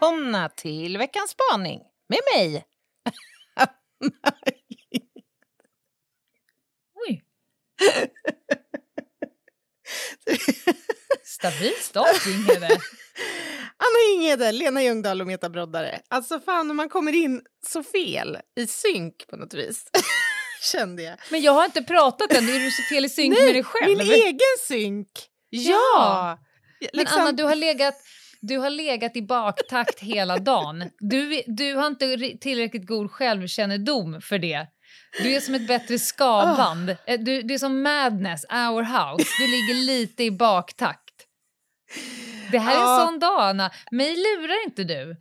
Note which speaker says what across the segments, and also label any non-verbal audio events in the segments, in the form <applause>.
Speaker 1: Välkomna till veckans spaning med mig. <laughs>
Speaker 2: Oj. <laughs> Stabil start, Inghede.
Speaker 1: Anna Inghede, Lena Ljungdahl och Meta Broddare. Alltså fan, om man kommer in så fel i synk på något vis. <laughs> Kände jag.
Speaker 2: Men jag har inte pratat än. Är du så fel i synk
Speaker 1: Nej,
Speaker 2: med dig själv?
Speaker 1: min egen synk. Ja!
Speaker 2: Ja. Men
Speaker 1: Liksom-
Speaker 2: Anna, du har legat... Du har legat i baktakt hela dagen. Du, du har inte tillräckligt god självkännedom för det. Du är som ett bättre skavband. Eh, Du, du är som Madness, Our House. Du ligger lite i baktakt. Det här är en sån dag, Anna. Mig lurar inte du.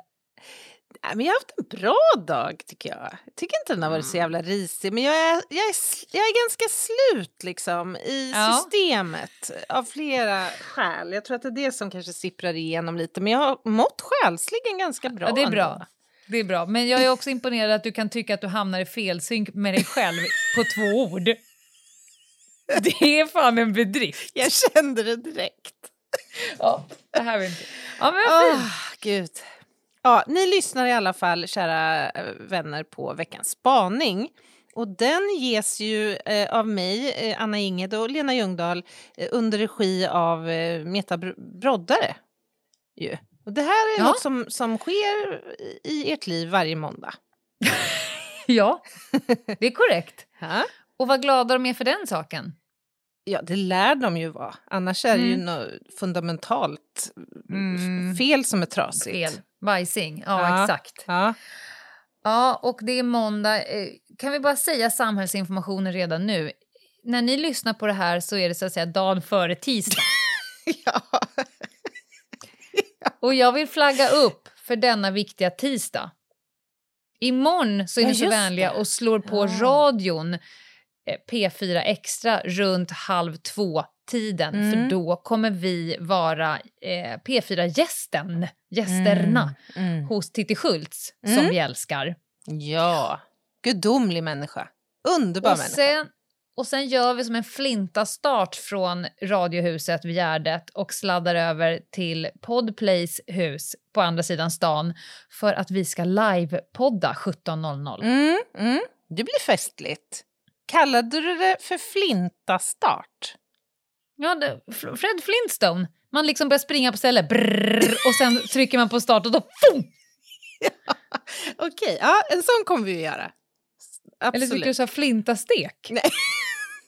Speaker 1: Nej, men jag har haft en bra dag tycker jag. Jag tycker inte den har varit så
Speaker 2: Mm.
Speaker 1: jävla risig men jag är, jag är, jag är ganska slut liksom i
Speaker 2: Ja.
Speaker 1: systemet av flera skäl. Jag tror att det är det som kanske sipprar igenom lite men jag har mått själsligen ganska bra
Speaker 2: Ja, det är
Speaker 1: ändå.
Speaker 2: bra. Det är bra. Men jag är också imponerad att du kan tycka att du hamnar i felsynk med dig själv på två ord. Det är fan en bedrift.
Speaker 1: Jag kände det direkt.
Speaker 2: Ja, det här vill inte. Ja, men vad fint.
Speaker 1: Oh, Gud. Ja, ni lyssnar i alla fall, kära eh, vänner, på veckans spaning. Och den ges ju eh, av mig, eh, Anna Inged och Lena Ljungdahl eh, under regi av eh, Meta Br- Broddare. Ju. Och det här är
Speaker 2: Ja.
Speaker 1: något som, som sker i ert liv varje måndag. <laughs>
Speaker 2: Ja, det är korrekt. <laughs> Och vad glada de är för den saken.
Speaker 1: ja det lär de ju vara. Annars är det ju
Speaker 2: Mm.
Speaker 1: något fundamentalt
Speaker 2: Mm.
Speaker 1: fel som är trasigt.
Speaker 2: Fel. Vajsing. Ja,
Speaker 1: Ja.
Speaker 2: exakt.
Speaker 1: Ja.
Speaker 2: Ja, och det är måndag. Eh, Kan vi bara säga samhällsinformationen redan nu? När ni lyssnar på det här så är det så att säga dagen före tisdag. <laughs>
Speaker 1: ja.
Speaker 2: Och jag vill flagga upp för denna viktiga tisdag. Imorgon så är
Speaker 1: Ja,
Speaker 2: ni så vänliga
Speaker 1: det.
Speaker 2: och slår på
Speaker 1: Ja.
Speaker 2: radion P4 Extra runt halv två-tiden.
Speaker 1: Mm.
Speaker 2: För då kommer vi vara eh, P4-gästen, gästerna,
Speaker 1: Mm.
Speaker 2: hos Titti Schultz
Speaker 1: Mm.
Speaker 2: som vi älskar.
Speaker 1: Ja, gudomlig människa. Underbar
Speaker 2: Och
Speaker 1: människa.
Speaker 2: sen, och sen gör vi som en flinta start från Radiohuset vid Gärdet och sladdar över till Podplays hus på andra sidan stan för att vi ska livepodda 17.00.
Speaker 1: Mm, mm. Det blir festligt. Kallade du det för flintastart?
Speaker 2: Ja, det, Fred Flintstone. Man liksom börjar springa på stället brrrr, och sen trycker man på start och då fum!
Speaker 1: Okej, ja, en sån kommer vi att göra.
Speaker 2: Eller tycker
Speaker 1: Absolut.
Speaker 2: du sa flintastek?
Speaker 1: Nej.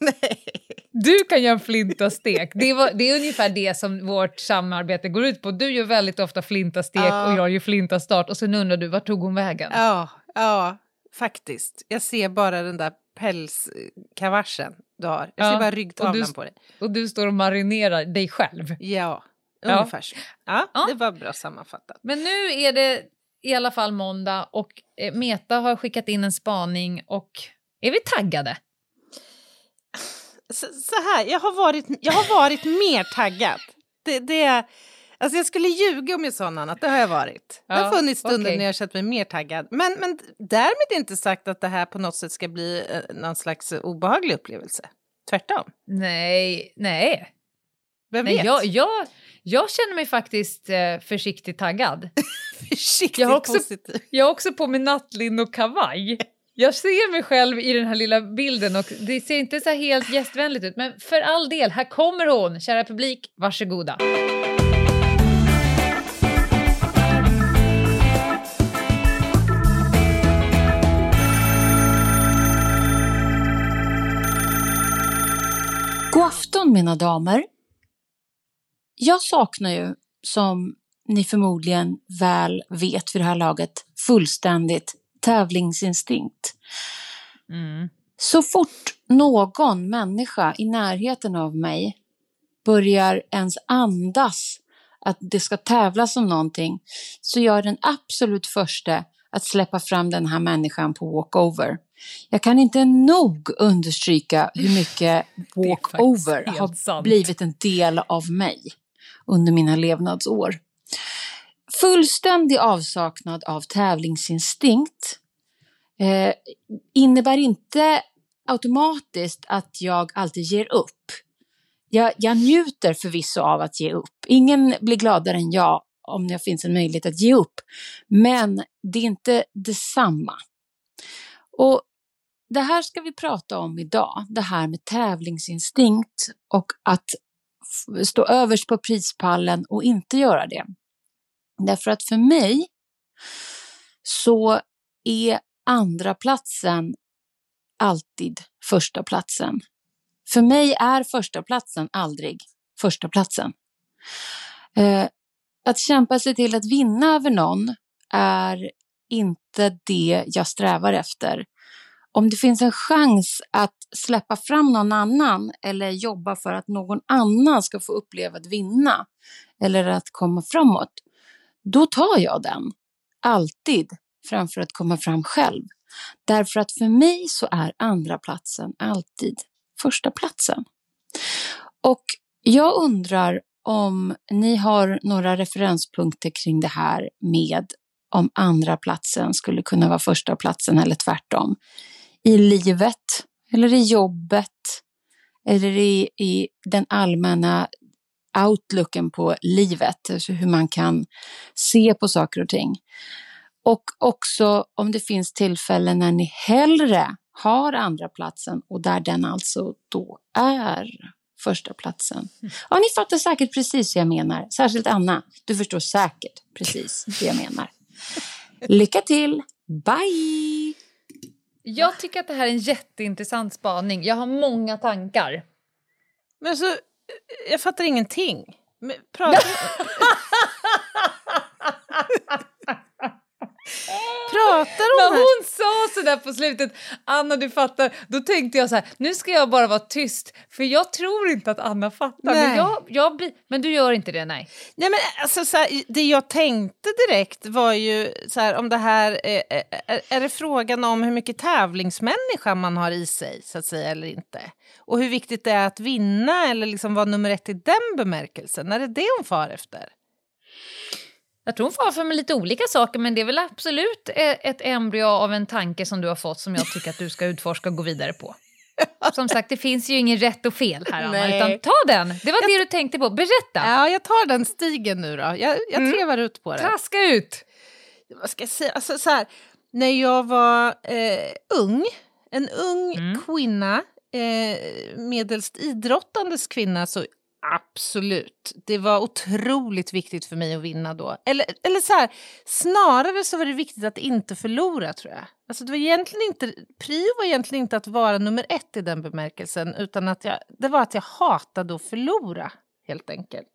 Speaker 1: <laughs> Nej.
Speaker 2: Du kan göra en flintastek. Det, var, det är ungefär det som vårt samarbete går ut på. Du gör väldigt ofta flintastek
Speaker 1: Ja.
Speaker 2: och jag gör flintastart och sen undrar du vart tog hon vägen?
Speaker 1: Ja, ja, faktiskt. Jag ser bara den där pälskavaschen du har. Jag ser
Speaker 2: Ja,
Speaker 1: bara
Speaker 2: och
Speaker 1: ryggtavlan
Speaker 2: du-
Speaker 1: på dig.
Speaker 2: Och du står och marinerar dig själv.
Speaker 1: Ja,
Speaker 2: Ja.
Speaker 1: ungefär så. Ja,
Speaker 2: Ja.
Speaker 1: det var bra sammanfattat.
Speaker 2: Men nu är det i alla fall måndag och eh, Meta har skickat in en spaning och är vi taggade?
Speaker 1: så, så här, jag har varit, jag har varit mer taggad. Det, det, alltså jag skulle ljuga om jag sa något annat, det har jag varit. det har funnits stunder
Speaker 2: okej.
Speaker 1: när jag känt mig mer taggad. Men, men därmed inte sagt att det här på något sätt ska bli eh, någon slags obehaglig upplevelse. Tvärtom.
Speaker 2: Nej, nej.
Speaker 1: Vem
Speaker 2: nej
Speaker 1: vet?
Speaker 2: jag, jag, jag känner mig faktiskt eh, försiktigt taggad. <laughs>
Speaker 1: Försiktigt
Speaker 2: jag har också-
Speaker 1: positiv.
Speaker 2: Jag har också på mig nattlinne och kavaj. Jag ser mig själv i den här lilla bilden och det ser inte så helt gästvänligt ut. Men för all del, här kommer hon! Kära publik, varsågoda.
Speaker 3: Afton mina damer. Jag saknar ju, som ni förmodligen väl vet vid det här laget, fullständigt tävlingsinstinkt.
Speaker 2: Mm.
Speaker 3: Så fort någon människa i närheten av mig börjar ens andas att det ska tävlas om någonting så jag är den absolut första att släppa fram den här människan på walkover. Jag kan inte nog understryka hur mycket <laughs> walkover har
Speaker 2: sant.
Speaker 3: blivit en del av mig under mina levnadsår. Fullständig avsaknad av tävlingsinstinkt eh, innebär inte automatiskt att jag alltid ger upp. Jag, jag njuter förvisso av att ge upp. Ingen blir gladare än jag om det finns en möjlighet att ge upp. Men det är inte detsamma. Och det här ska vi prata om idag, det här med tävlingsinstinkt och att stå överst på prispallen och inte göra det. Därför att för mig så är andra platsen alltid första platsen. För mig är första platsen aldrig första platsen. Eh, att kämpa sig till att vinna över någon är inte det jag strävar efter. Om det finns en chans att släppa fram någon annan eller jobba för att någon annan ska få uppleva att vinna eller att komma framåt, då tar jag den. Alltid framför att komma fram själv. Därför att för mig så är andra platsen alltid första platsen. Och jag undrar om ni har några referenspunkter kring det här med om andra platsen skulle kunna vara första platsen eller tvärtom. I livet, eller i jobbet, eller i, i den allmänna outlooken på livet, alltså hur man kan se på saker och ting. Och också om det finns tillfällen när ni hellre har andra platsen och där den alltså då är första platsen. Ja, ni fattar säkert precis vad jag menar. Särskilt Anna, du förstår säkert precis vad jag menar. <laughs> Lycka till! Bye!
Speaker 2: Jag tycker att det här är en jätteintressant spaning. Jag har många tankar.
Speaker 1: Men alltså, jag fattar ingenting. Men, pratar, <laughs> <laughs> pratar
Speaker 2: När
Speaker 1: hon här?
Speaker 2: hon sa sådär på slutet, Anna du fattar, då tänkte jag så här, nu ska jag bara vara tyst, för jag tror inte att Anna fattar. Men, jag, jag men du gör inte det, nej.
Speaker 1: Nej, men alltså, så här, det jag tänkte direkt var ju så här, om det här är, är, är det frågan om hur mycket tävlingsmänniska man har i sig så att säga eller inte. Och hur viktigt det är att vinna eller liksom vara nummer ett i den bemärkelsen. Är det det hon far efter?
Speaker 2: Jag tror hon far med lite olika saker, men det är väl absolut e- ett embryo av en tanke som du har fått som jag tycker att du ska utforska och gå vidare på. <laughs> Som sagt, det finns ju ingen rätt och fel här, Anna,
Speaker 1: Nej.
Speaker 2: utan ta den. Det var det du tänkte på. Berätta!
Speaker 1: Ja, jag tar den stigen nu då. Jag, jag trevar ut på det.
Speaker 2: Traska ut!
Speaker 1: vad ska jag säga, alltså så här, när jag var eh, ung, en ung
Speaker 2: Mm.
Speaker 1: kvinna, eh, medelst idrottandes kvinna, så absolut, det var otroligt viktigt för mig att vinna då. Eller, eller så här, snarare så var det viktigt att inte förlora tror jag. Alltså det var egentligen inte, prio var egentligen inte att vara nummer ett i den bemärkelsen, utan att jag, det var att jag hatade att förlora, helt enkelt.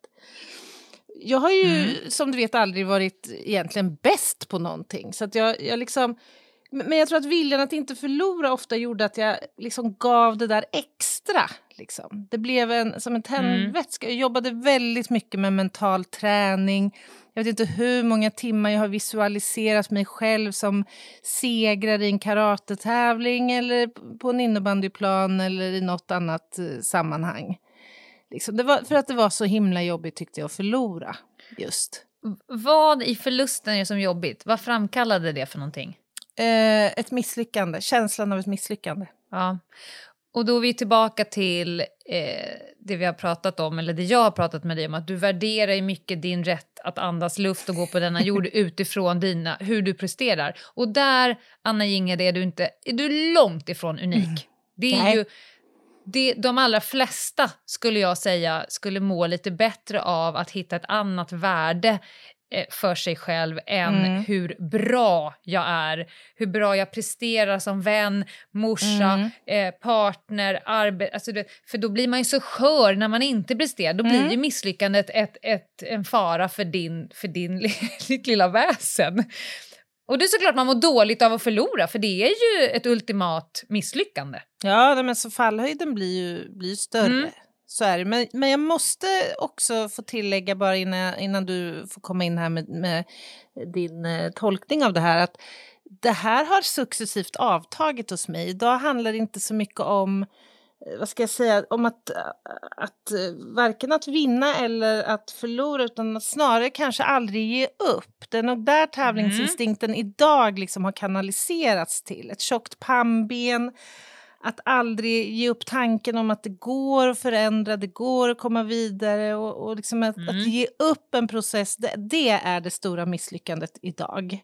Speaker 1: Jag har ju som du vet aldrig varit egentligen bäst på någonting. Så att jag, jag liksom, men jag tror att viljan att inte förlora ofta gjorde att jag liksom gav det där extra. Liksom. Det blev en, som en tändvätska. Jag jobbade väldigt mycket med mental träning. Jag vet inte hur många timmar jag har visualiserat mig själv som segrare i en karatetävling eller på en innebandyplan eller i något annat eh, sammanhang. Liksom, det var för att det var så himla jobbigt tyckte jag att förlora. Just.
Speaker 2: Vad i förlusten är som jobbigt? Vad framkallade det för någonting?
Speaker 1: Eh, ett misslyckande, känslan av ett misslyckande.
Speaker 2: Ja. Och då är vi tillbaka till eh, det vi har pratat om, eller det jag har pratat med dig om, att du värderar ju mycket din rätt att andas luft och gå på denna jord <laughs> utifrån dina, hur du presterar. Och där, Anna Jinge, är du, inte, är du långt ifrån unik. Det är
Speaker 1: Nej.
Speaker 2: ju, det, de allra flesta, skulle jag säga, skulle må lite bättre av att hitta ett annat värde för sig själv än
Speaker 1: Mm.
Speaker 2: hur bra jag är, hur bra jag presterar som vän, morsa,
Speaker 1: Mm.
Speaker 2: eh, partner, arbete. Alltså för då blir man ju så skör när man inte presterar. Då blir
Speaker 1: Mm.
Speaker 2: ju misslyckandet ett, ett, en fara för din, för din, <laughs> ditt lilla väsen. Och det är såklart man mår dåligt av att förlora, för det är ju ett ultimat misslyckande.
Speaker 1: Ja, men så fallhöjden blir ju, blir större.
Speaker 2: Mm.
Speaker 1: Så är det. Men, men jag måste också få tillägga bara innan, innan du får komma in här med, med din eh, tolkning av det här att det här har successivt avtagit hos mig. Idag handlar det inte så mycket om eh, vad ska jag säga, om att, eh, att eh, varken att vinna eller att förlora utan snarare kanske aldrig ge upp. Det är nog där tävlingsinstinkten idag liksom har kanaliserats till. Ett tjockt pannben, att aldrig ge upp tanken om att det går att förändra, det går att komma vidare och, och liksom att,
Speaker 2: Mm.
Speaker 1: att ge upp en process, det, det är det stora misslyckandet idag.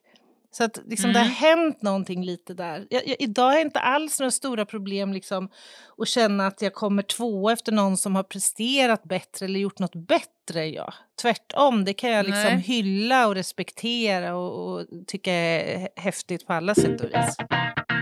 Speaker 1: Så att liksom, det har
Speaker 2: Mm.
Speaker 1: hänt någonting lite där. Jag, jag, idag jag inte alls några stora problem liksom, att känna att jag kommer två efter någon som har presterat bättre eller gjort något bättre än jag. Tvärtom, det kan jag liksom
Speaker 2: Nej.
Speaker 1: hylla och respektera och, och tycka är hä- häftigt på alla sätt och vis.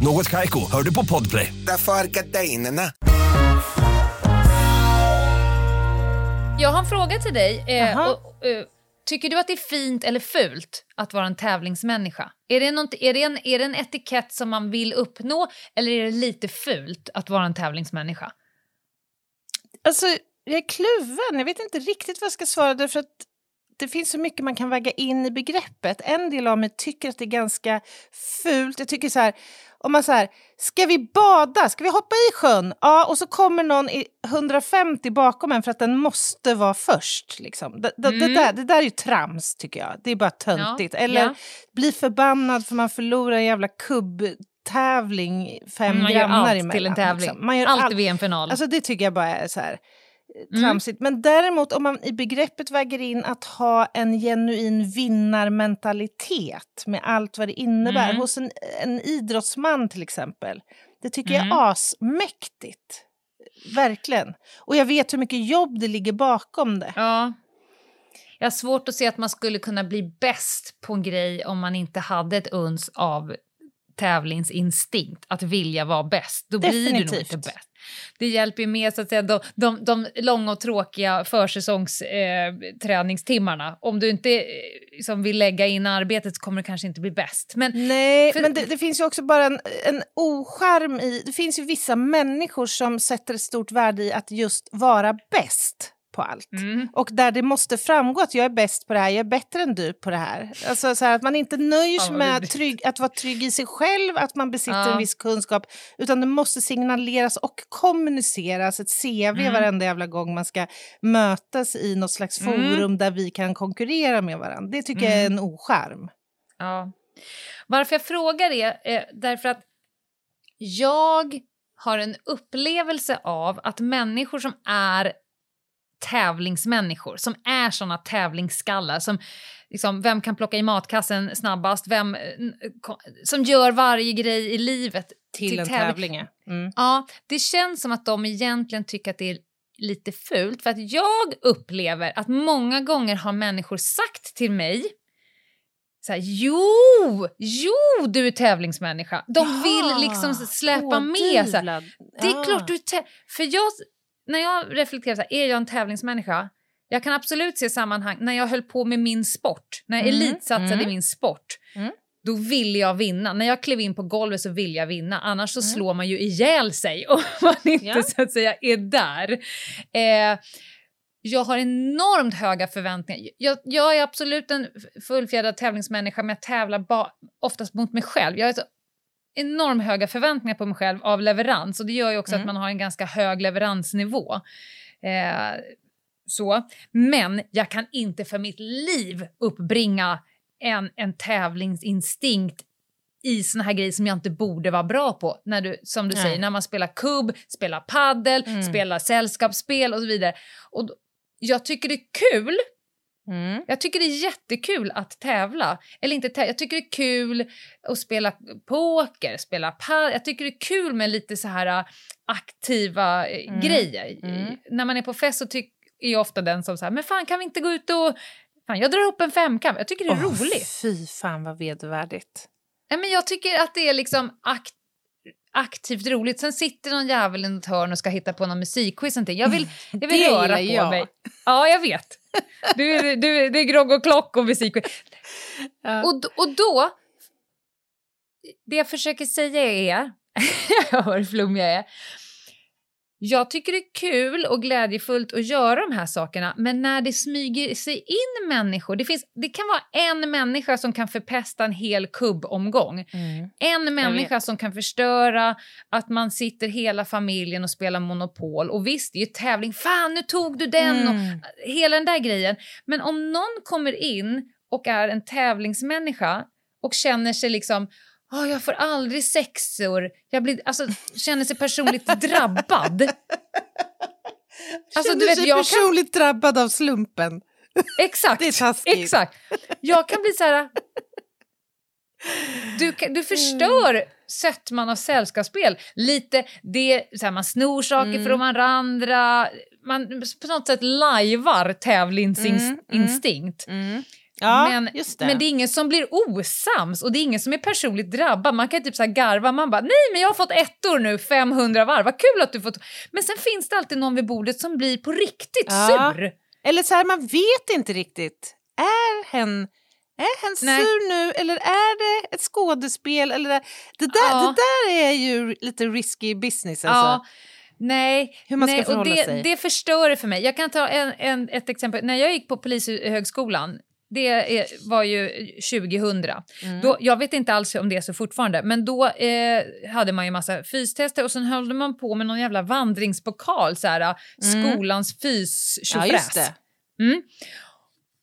Speaker 4: Något Kaiko, hör du på Podplay.
Speaker 5: Därför är gardinerna.
Speaker 2: Jag har en fråga till dig. Eh,
Speaker 1: Jaha.
Speaker 2: och, eh, tycker du att det är fint eller fult att vara en tävlingsmänniska? Är det, något, är, det en, är det en etikett som man vill uppnå eller är det lite fult att vara en tävlingsmänniska?
Speaker 1: Alltså, jag är kluven. Jag vet inte riktigt vad jag ska svara därför att det finns så mycket man kan väga in i begreppet. En del av mig tycker att det är ganska fult. Jag tycker så här, om man så här, ska vi bada? Ska vi hoppa i sjön? Ja, och så kommer någon i 150 bakom en för att den måste vara först. Liksom. Det, det, det,
Speaker 2: Mm.
Speaker 1: där, det där är ju trams tycker jag. Det är bara töntigt.
Speaker 2: Ja,
Speaker 1: Eller
Speaker 2: ja.
Speaker 1: bli förbannad för man förlorar en jävla kubbtävling fem
Speaker 2: Man gör
Speaker 1: grannar
Speaker 2: allt
Speaker 1: emellan.
Speaker 2: till en tävling.
Speaker 1: Liksom. Man gör
Speaker 2: Allt
Speaker 1: allt.
Speaker 2: i VM-final.
Speaker 1: Alltså det tycker jag bara är så här
Speaker 2: Mm.
Speaker 1: tramsigt. Men däremot om man i begreppet väger in att ha en genuin vinnarmentalitet med allt vad det innebär
Speaker 2: Mm.
Speaker 1: hos en, en idrottsman till exempel. Det tycker
Speaker 2: Mm.
Speaker 1: jag är asmäktigt. Verkligen. Och jag vet hur mycket jobb det ligger bakom det.
Speaker 2: Ja. Jag har svårt att se att man skulle kunna bli bäst på en grej om man inte hade ett uns av tävlingsinstinkt, att vilja vara bäst. Då blir du nog
Speaker 1: Definitivt.
Speaker 2: inte bäst. Det hjälper ju med så att säga, de, de, de långa och tråkiga försäsongsträningstimmarna. Eh. Om du inte eh, liksom, vill lägga in arbetet så kommer du kanske inte bli bäst. Men
Speaker 1: Nej,
Speaker 2: För-
Speaker 1: men det, det finns ju också bara en, en oskärm i... Det finns ju vissa människor som sätter ett stort värde i att just vara bäst på allt.
Speaker 2: Mm.
Speaker 1: Och där det måste framgå att jag är bäst på det här, jag är bättre än du på det här. Alltså så här, att man inte nöjer sig
Speaker 2: vad
Speaker 1: med trygg, att vara trygg i sig själv, att man besitter
Speaker 2: Ja.
Speaker 1: en viss kunskap, utan det måste signaleras och kommuniceras ett CV
Speaker 2: Mm.
Speaker 1: varenda jävla gång man ska mötas i något slags
Speaker 2: Mm.
Speaker 1: forum där vi kan konkurrera med varandra. Det tycker jag är en oskärm.
Speaker 2: Ja. Varför jag frågar är eh, därför att jag har en upplevelse av att människor som är tävlingsmänniskor, som är såna tävlingsskallar, som liksom, vem kan plocka i matkassen snabbast, vem eh, som gör varje grej i livet
Speaker 1: Till, en
Speaker 2: tävling.
Speaker 1: tävling. ja. Mm.
Speaker 2: Ja, det känns som att de egentligen tycker att det är lite fult för att jag upplever att många gånger har människor sagt till mig så här, jo, jo du är tävlingsmänniska. De
Speaker 1: Jaha,
Speaker 2: vill liksom släpa med. Så här. Det är
Speaker 1: Ja.
Speaker 2: klart du är För jag, när jag reflekterar så här, är jag en tävlingsmänniska? Jag kan absolut se sammanhang när jag höll på med min sport, när jag
Speaker 1: Mm,
Speaker 2: elitsatsade
Speaker 1: mm.
Speaker 2: i min sport.
Speaker 1: Mm.
Speaker 2: då vill jag vinna. När jag klev in på golvet så vill jag vinna. Annars så slår man ju ihjäl sig om <laughs> man inte
Speaker 1: Ja.
Speaker 2: så att säga är där. Eh, jag har enormt höga förväntningar. Jag, jag är absolut en fullfjädrad tävlingsmänniska men jag tävlar ba- oftast mot mig själv. Jag har så enormt höga förväntningar på mig själv av leverans och det gör ju också att man har en ganska hög leveransnivå. Eh, så. Men jag kan inte för mitt liv uppbringa en, en tävlingsinstinkt i såna här grejer som jag inte borde vara bra på. När du, som du
Speaker 1: Nej.
Speaker 2: säger, när man spelar kubb, spelar paddel,
Speaker 1: Mm.
Speaker 2: spelar sällskapsspel och så vidare. Och jag tycker det är kul.
Speaker 1: Mm.
Speaker 2: Jag tycker det är jättekul att tävla. Eller inte tävla, jag tycker det är kul att spela poker, spela paddel. Jag tycker det är kul med lite så här äh, aktiva eh,
Speaker 1: Mm.
Speaker 2: grejer.
Speaker 1: Mm.
Speaker 2: När man är på fest så tyck, är jag ofta den som säger men fan kan vi inte gå ut och... Fan, jag drar upp en femkamp. Jag tycker det är
Speaker 1: Åh,
Speaker 2: roligt.
Speaker 1: Fy fan vad vedervärdigt.
Speaker 2: Nej, men jag tycker att det är liksom akt, aktivt roligt. Sen sitter någon jävel i något hörn och ska hitta på någon musikquiz. Jag vill, jag vill röra på
Speaker 1: jag.
Speaker 2: mig. Ja, jag vet. Du, du, det är grogg och klock och musikquiz.
Speaker 1: Ja.
Speaker 2: Och, och då... Det jag försöker säga är... <laughs> jag hör hur flummig jag är. Jag tycker det är kul och glädjefullt att göra de här sakerna men när det smyger sig in människor... Det, finns, det kan vara en människa som kan förpesta en hel kubbomgång.
Speaker 1: Mm.
Speaker 2: En människa som kan förstöra att man sitter hela familjen och spelar Monopol. Och visst, det är ju tävling. Fan, nu tog du den!
Speaker 1: Mm.
Speaker 2: Och hela den där grejen. Men om någon kommer in och är en tävlingsmänniska och känner sig liksom "Åh, jag får aldrig sexor. Jag blir, alltså, känner sig personligt drabbad. Alltså,
Speaker 1: Känner
Speaker 2: du vet,
Speaker 1: sig
Speaker 2: jag kan,
Speaker 1: personligt drabbad av slumpen.
Speaker 2: exakt, <laughs>
Speaker 1: Det är taskigt.
Speaker 2: exakt. Jag kan bli så här... Du, kan- du förstör sötman av sällskapsspel. Lite, det, så här, man snor saker
Speaker 1: Mm.
Speaker 2: från varandra. Man på något sätt lajvar tävlingsinstinkt.
Speaker 1: Mm, mm. Ja,
Speaker 2: men,
Speaker 1: det.
Speaker 2: men det är ingen som blir osams och det är ingen som är personligt drabbad. Man kan typ så här garva, man bara nej men jag har fått ettor nu 500 varv, vad kul att du fått... Men sen finns det alltid någon vid bordet som blir på riktigt
Speaker 1: Ja.
Speaker 2: sur.
Speaker 1: Eller så här, man vet inte riktigt. Är hen, är hen
Speaker 2: Nej.
Speaker 1: sur nu eller är det ett skådespel? Eller det, det, där,
Speaker 2: Ja.
Speaker 1: det där är ju lite risky business. Alltså.
Speaker 2: Nej,
Speaker 1: Hur man ska
Speaker 2: nej, och det, det förstör det för mig. Jag kan ta en, en, ett exempel. När jag gick på Polishögskolan, det är, var ju 2000.
Speaker 1: Mm.
Speaker 2: Då, jag vet inte alls om det är så fortfarande, men då eh, hade man ju massa fystester och sen höll man på med någon jävla vandringspokal, så här, skolans fys
Speaker 1: Mm. ja, just det.
Speaker 2: Mm.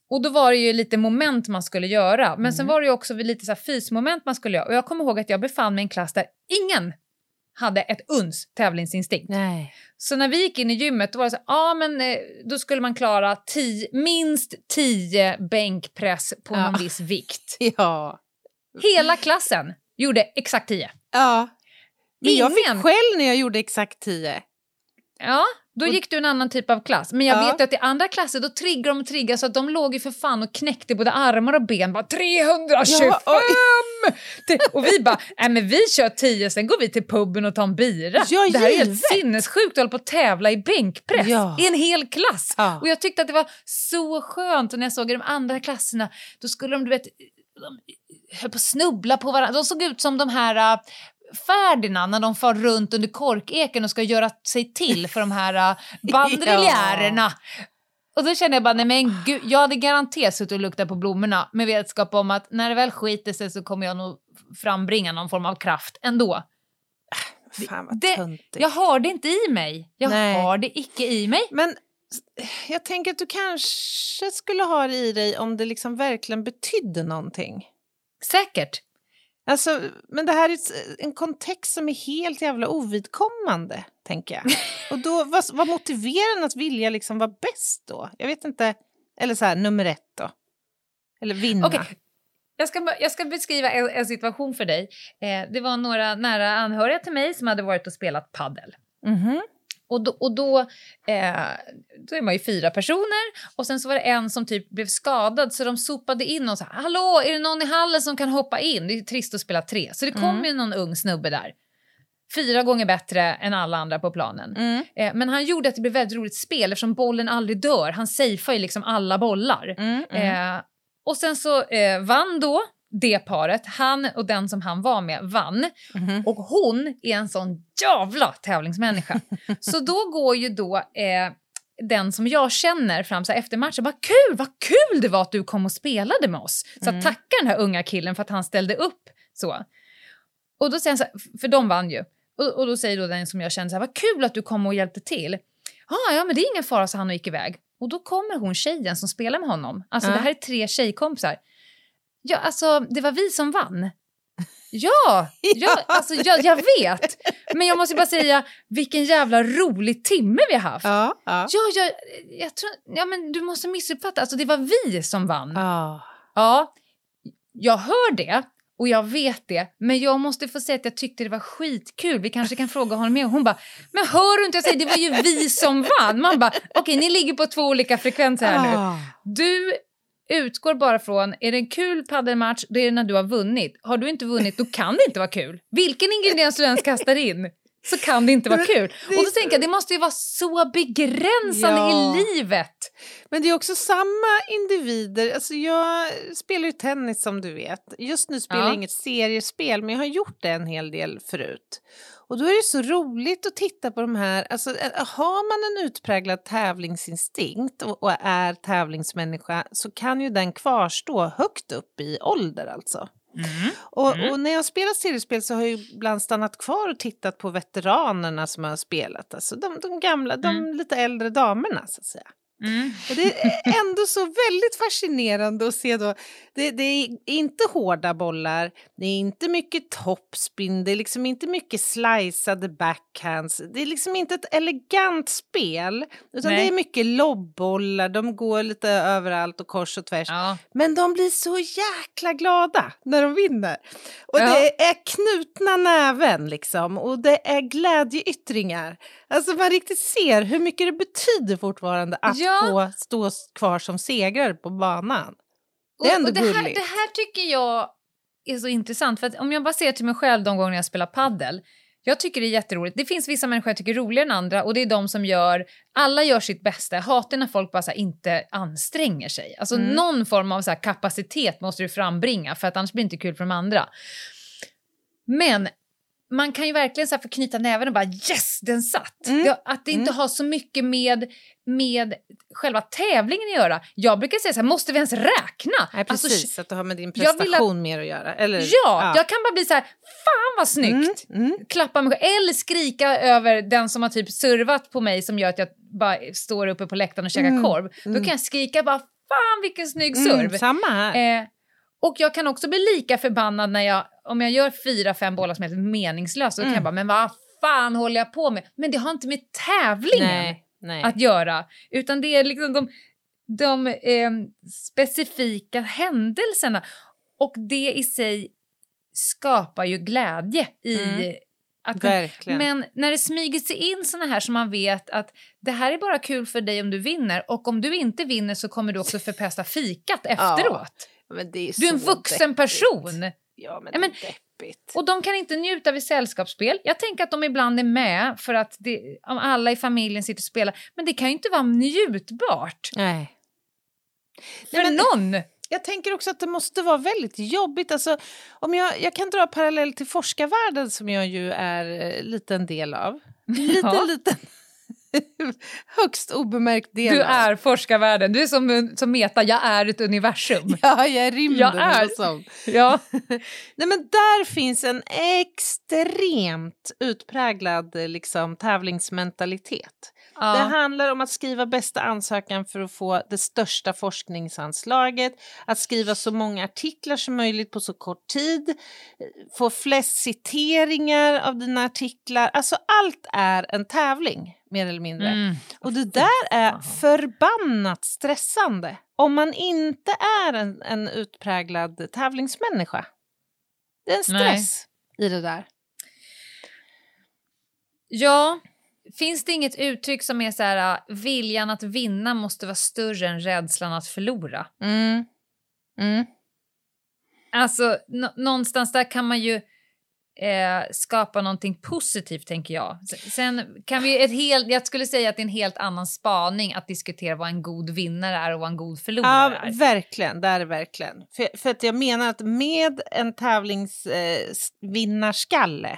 Speaker 2: Och då var det ju lite moment man skulle göra, men sen
Speaker 1: Mm.
Speaker 2: var det ju också lite så här fysmoment man skulle göra. Och jag kommer ihåg att jag befann mig i en klass där ingen hade ett uns tävlingsinstinkt.
Speaker 1: Nej.
Speaker 2: Så när vi gick in i gymmet då var det så ja men eh, då skulle man klara tio, minst 10 bänkpress på
Speaker 1: Ja.
Speaker 2: någon viss vikt. <laughs>
Speaker 1: Ja.
Speaker 2: Hela klassen gjorde exakt 10.
Speaker 1: ja. Men jag fick
Speaker 2: Ingen.
Speaker 1: själv när jag gjorde exakt 10.
Speaker 2: Ja, då gick du en annan typ av klass. Men jag
Speaker 1: Ja.
Speaker 2: vet att i andra klasser då triggar de och triggar så att de låg ju för fan och knäckte både armar och ben. Bara 325!
Speaker 1: Ja,
Speaker 2: Det- och vi bara, nej men vi kör 10 sen går vi till puben och tar en bira.
Speaker 1: Ja,
Speaker 2: det här är helt sinnessjukt att hålla på att tävla i bänkpress
Speaker 1: Ja.
Speaker 2: i en hel klass.
Speaker 1: Ja.
Speaker 2: Och jag tyckte att det var så skönt och när jag såg i de andra klasserna då skulle de, du vet, de höll på att snubbla på varandra. De såg ut som de här äh, Ferdinand när de far runt under korkeken och ska göra sig till för de här äh, <laughs> bandriljärerna. Och då kände jag bara, nej men gud, jag hade garanterat suttit och luktat på blommorna med vetskap om att när det väl skiter sig så kommer jag nog frambringa någon form av kraft ändå.
Speaker 1: Fan vad
Speaker 2: Det,
Speaker 1: töntigt.
Speaker 2: jag har det inte i mig. Jag
Speaker 1: Nej.
Speaker 2: har det icke i mig.
Speaker 1: Men jag tänker att du kanske skulle ha det i dig om det liksom verkligen betydde någonting.
Speaker 2: Säkert.
Speaker 1: Alltså, men det här är en kontext som är helt jävla ovidkommande, tänker jag. <laughs> Och då, vad, vad motiverar en att vilja liksom vara bäst då? Jag vet inte. Eller så här, nummer ett då. Eller vinna.
Speaker 2: Okej, Jag ska, jag ska beskriva en, en situation för dig. Eh, det var några nära anhöriga till mig som hade varit och spelat paddel.
Speaker 1: Mhm.
Speaker 2: Och då, och då, eh, då är man ju fyra personer och sen så var det en som typ blev skadad så de sopade in och sa hallå är det någon i hallen som kan hoppa in? Det är trist att spela tre. Så det kom
Speaker 1: Mm.
Speaker 2: ju någon ung snubbe där. Fyra gånger bättre än alla andra på planen.
Speaker 1: Mm.
Speaker 2: Eh, men han gjorde att det blev väldigt roligt spel eftersom bollen aldrig dör. Han safear ju liksom alla bollar.
Speaker 1: Mm, mm.
Speaker 2: Eh, och sen så eh, vann då det paret, han och den som han var med, vann. Och hon är en sån jävla tävlingsmänniska. <laughs> så då går ju då eh, den som jag känner fram så efter matchen, vad kul, vad kul det var att du kom och spelade med oss. Så att tacka den här unga killen för att han ställde upp så. Och då säger han så här, för de vann ju. Och, och då säger då den som jag känner så här, vad kul att du kom och hjälpte till. Ah, ja, men det är ingen fara, så han och gick iväg. Och då kommer hon tjejen som spelar med honom. Alltså
Speaker 1: Ja.
Speaker 2: det här är tre tjejkompisar. Ja, alltså det var vi som vann. <laughs> Ja, ja alltså, jag, jag vet. Men jag måste bara säga, vilken jävla rolig timme vi har haft.
Speaker 1: Ja, ja.
Speaker 2: Ja, jag, jag tror, ja, men du måste missuppfatta. Alltså, det var vi som vann.
Speaker 1: Ja.
Speaker 2: Ja, jag hör det och jag vet det, men jag måste få säga att jag tyckte det var skitkul. Vi kanske kan fråga honom mer. Hon bara, men hör du inte? Jag säger, det var ju vi som vann. Man bara, okej, ni ligger på två olika frekvenser här nu.
Speaker 1: Ah.
Speaker 2: Du utgår bara från, är det en kul paddelmatch, då är det när du har vunnit. Har du inte vunnit, då kan det inte vara kul. Vilken ingrediens du ens kastar in så kan det inte vara kul. Och då tänker jag, det måste ju vara så begränsande
Speaker 1: Ja.
Speaker 2: i livet.
Speaker 1: Men det är också samma individer. Alltså jag spelar ju tennis som du vet. Just nu spelar
Speaker 2: Ja.
Speaker 1: jag inget seriespel men jag har gjort det en hel del förut. Och då är det så roligt att titta på de här, alltså har man en utpräglad tävlingsinstinkt och, och är tävlingsmänniska så kan ju den kvarstå högt upp i ålder alltså. Och, och när jag spelar seriespel så har jag ibland stannat kvar och tittat på veteranerna som har spelat, alltså de, de gamla, de lite äldre damerna så att säga. Och det är ändå så väldigt fascinerande att se då. Det, det är inte hårda bollar, det är inte mycket topspin, det är liksom inte mycket sliceade backhands. Det är liksom inte ett elegant spel, utan
Speaker 2: Nej.
Speaker 1: det är mycket lobbollar, de går lite överallt och kors och tvärs.
Speaker 2: Ja.
Speaker 1: Men de blir så jäkla glada när de vinner. Och
Speaker 2: Ja.
Speaker 1: det är knutna näven liksom och det är glädjeyttringar. Alltså man riktigt ser hur mycket det betyder fortfarande att
Speaker 2: Ja.
Speaker 1: Få stå kvar som segrare på banan. Det är ändå
Speaker 2: och det, här,
Speaker 1: gulligt.
Speaker 2: det här tycker jag är så intressant. För om jag bara ser till mig själv de gånger jag spelar paddel. Jag tycker det är jätteroligt. Det finns vissa människor jag tycker är roligare än andra och det är de som gör, alla gör sitt bästa. Jag hatar när folk bara här, inte anstränger sig. Alltså
Speaker 1: Mm.
Speaker 2: någon form av så här, kapacitet måste du frambringa för att annars blir det inte kul för de andra. Men man kan ju verkligen så här förknyta näven och bara yes, den satt.
Speaker 1: Mm.
Speaker 2: Det, att det inte har så mycket med, med själva tävlingen att göra. Jag brukar säga så här, måste vi ens räkna?
Speaker 1: Nej,
Speaker 2: Alltså,
Speaker 1: precis, att det har med din
Speaker 2: jag vill att-
Speaker 1: prestation mer att göra. Eller,
Speaker 2: Ja, jag kan bara bli så här, fan vad snyggt!
Speaker 1: Mm, mm.
Speaker 2: Klappa mig eller skrika över den som har typ servat på mig som gör att jag bara står uppe på läktaren och käkar
Speaker 1: Mm,
Speaker 2: korv. Då kan jag skrika bara, fan vilken snygg serv!
Speaker 1: Mm, samma här.
Speaker 2: Eh, och jag kan också bli lika förbannad när jag, om jag gör fyra, fem bollar som är helt meningslösa, då kan
Speaker 1: Mm.
Speaker 2: jag bara, men vad fan håller jag på med? Men det har inte med tävlingen
Speaker 1: Nej, nej.
Speaker 2: att göra, utan det är liksom de, de eh, specifika händelserna. Och det i sig skapar ju glädje i
Speaker 1: Mm.
Speaker 2: att. Men när det smyger sig in såna här som man vet att det här är bara kul för dig om du vinner och om du inte vinner så kommer du också förpesta fikat efteråt.
Speaker 1: Men det är
Speaker 2: Du är en vuxen
Speaker 1: deppigt.
Speaker 2: person.
Speaker 1: Ja, men,
Speaker 2: Ja, men-
Speaker 1: det är deppigt.
Speaker 2: Och de kan inte njuta vid sällskapsspel. Jag tänker att de ibland är med för att det, om alla i familjen sitter och spelar. Men det kan ju inte vara njutbart
Speaker 1: Nej.
Speaker 2: för
Speaker 1: Nej, men-
Speaker 2: någon.
Speaker 1: Jag tänker också att det måste vara väldigt jobbigt. Alltså, om jag, jag kan dra parallell till forskarvärlden som jag ju är eh, lite en del av. <laughs> Liten,
Speaker 2: Ja.
Speaker 1: liten. <laughs> Högst obemärkt del
Speaker 2: Du är forskarvärlden. Du är som, som Meta, jag är ett universum. <laughs>
Speaker 1: Ja, jag är rymden.
Speaker 2: Jag är-. <laughs> Ja.
Speaker 1: Nej, men där finns en extremt utpräglad liksom, tävlingsmentalitet. Det
Speaker 2: ja.
Speaker 1: handlar om att skriva bästa ansökan för att få det största forskningsanslaget, att skriva så många artiklar som möjligt på så kort tid, få flest citeringar av dina artiklar. Alltså allt är en tävling, mer eller mindre.
Speaker 2: Mm.
Speaker 1: Och det där är förbannat stressande om man inte är en, en utpräglad tävlingsmänniska. Det är en stress i det där.
Speaker 2: ja. Finns det inget uttryck som är så här, uh, viljan att vinna måste vara större än rädslan att förlora?
Speaker 1: Mm. Mm.
Speaker 2: Alltså, nå- någonstans där kan man ju eh, skapa någonting positivt, tänker jag. Sen kan vi ett helt, jag skulle säga att det är en helt annan spaning att diskutera vad en god vinnare är och vad en god förlorare
Speaker 1: Ja,
Speaker 2: är.
Speaker 1: verkligen. Det är det verkligen. För, för att jag menar att med en tävlingsvinnarskalle eh,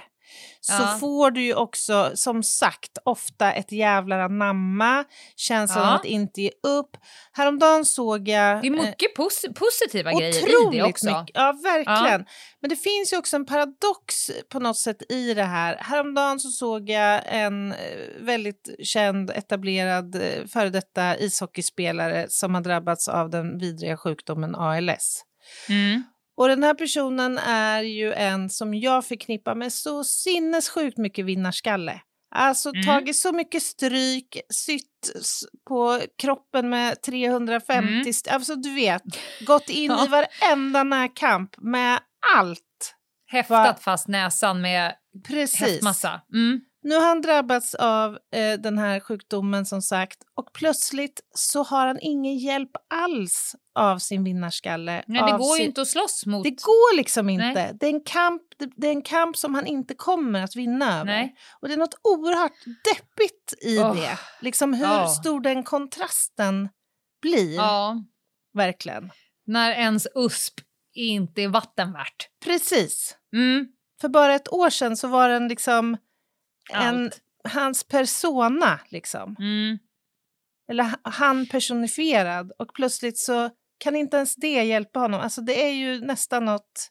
Speaker 1: så
Speaker 2: Ja.
Speaker 1: får du ju också, som sagt, ofta ett jävlar anamma, känslan
Speaker 2: Ja.
Speaker 1: av att inte ge upp. Häromdagen såg jag...
Speaker 2: Det är
Speaker 1: eh,
Speaker 2: mycket pos- positiva grejer i det också.
Speaker 1: mycket. Ja, verkligen. Men det finns ju också en paradox på något sätt i det här. Häromdagen så såg jag en eh, väldigt känd, etablerad, eh, före detta ishockeyspelare som har drabbats av den vidriga sjukdomen ALS.
Speaker 2: Mm.
Speaker 1: Och den här personen är ju en som jag förknippar med så sinnessjukt mycket vinnarskalle. Alltså
Speaker 2: Mm.
Speaker 1: tagit så mycket stryk, sytt på kroppen med 350,
Speaker 2: Mm.
Speaker 1: alltså du vet, <laughs> gått in
Speaker 2: Ja.
Speaker 1: i varenda närkamp med allt.
Speaker 2: Häftat
Speaker 1: Va-
Speaker 2: fast näsan med
Speaker 1: Precis.
Speaker 2: häftmassa. Mm.
Speaker 1: Nu har han drabbats av eh, den här sjukdomen som sagt och plötsligt så har han ingen hjälp alls av sin vinnarskalle.
Speaker 2: Nej, det går ju
Speaker 1: sin...
Speaker 2: inte att slåss mot.
Speaker 1: Det går liksom inte.
Speaker 2: Nej.
Speaker 1: Det är, en kamp, det- är en kamp som han inte kommer att vinna över.
Speaker 2: Nej.
Speaker 1: Och det är något oerhört deppigt i
Speaker 2: Åh.
Speaker 1: det. Liksom hur
Speaker 2: Ja.
Speaker 1: stor den kontrasten blir.
Speaker 2: Ja,
Speaker 1: Verkligen.
Speaker 2: när ens USP inte är vatten värt.
Speaker 1: Precis.
Speaker 2: Mm.
Speaker 1: För bara ett år sedan så var den liksom en, hans persona. Liksom.
Speaker 2: Mm.
Speaker 1: Eller han personifierad. Och plötsligt så kan inte ens det hjälpa honom. Alltså det är ju nästan något...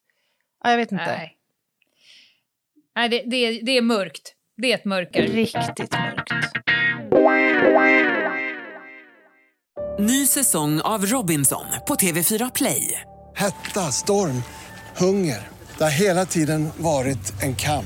Speaker 1: Ja, jag vet inte.
Speaker 2: Nej, Nej det, det, är, det är mörkt. Det är ett mörker.
Speaker 1: Riktigt mörkt.
Speaker 6: Ny säsong av Robinson på TV4 Play.
Speaker 7: Hetta, storm, hunger. Det har hela tiden varit en kamp.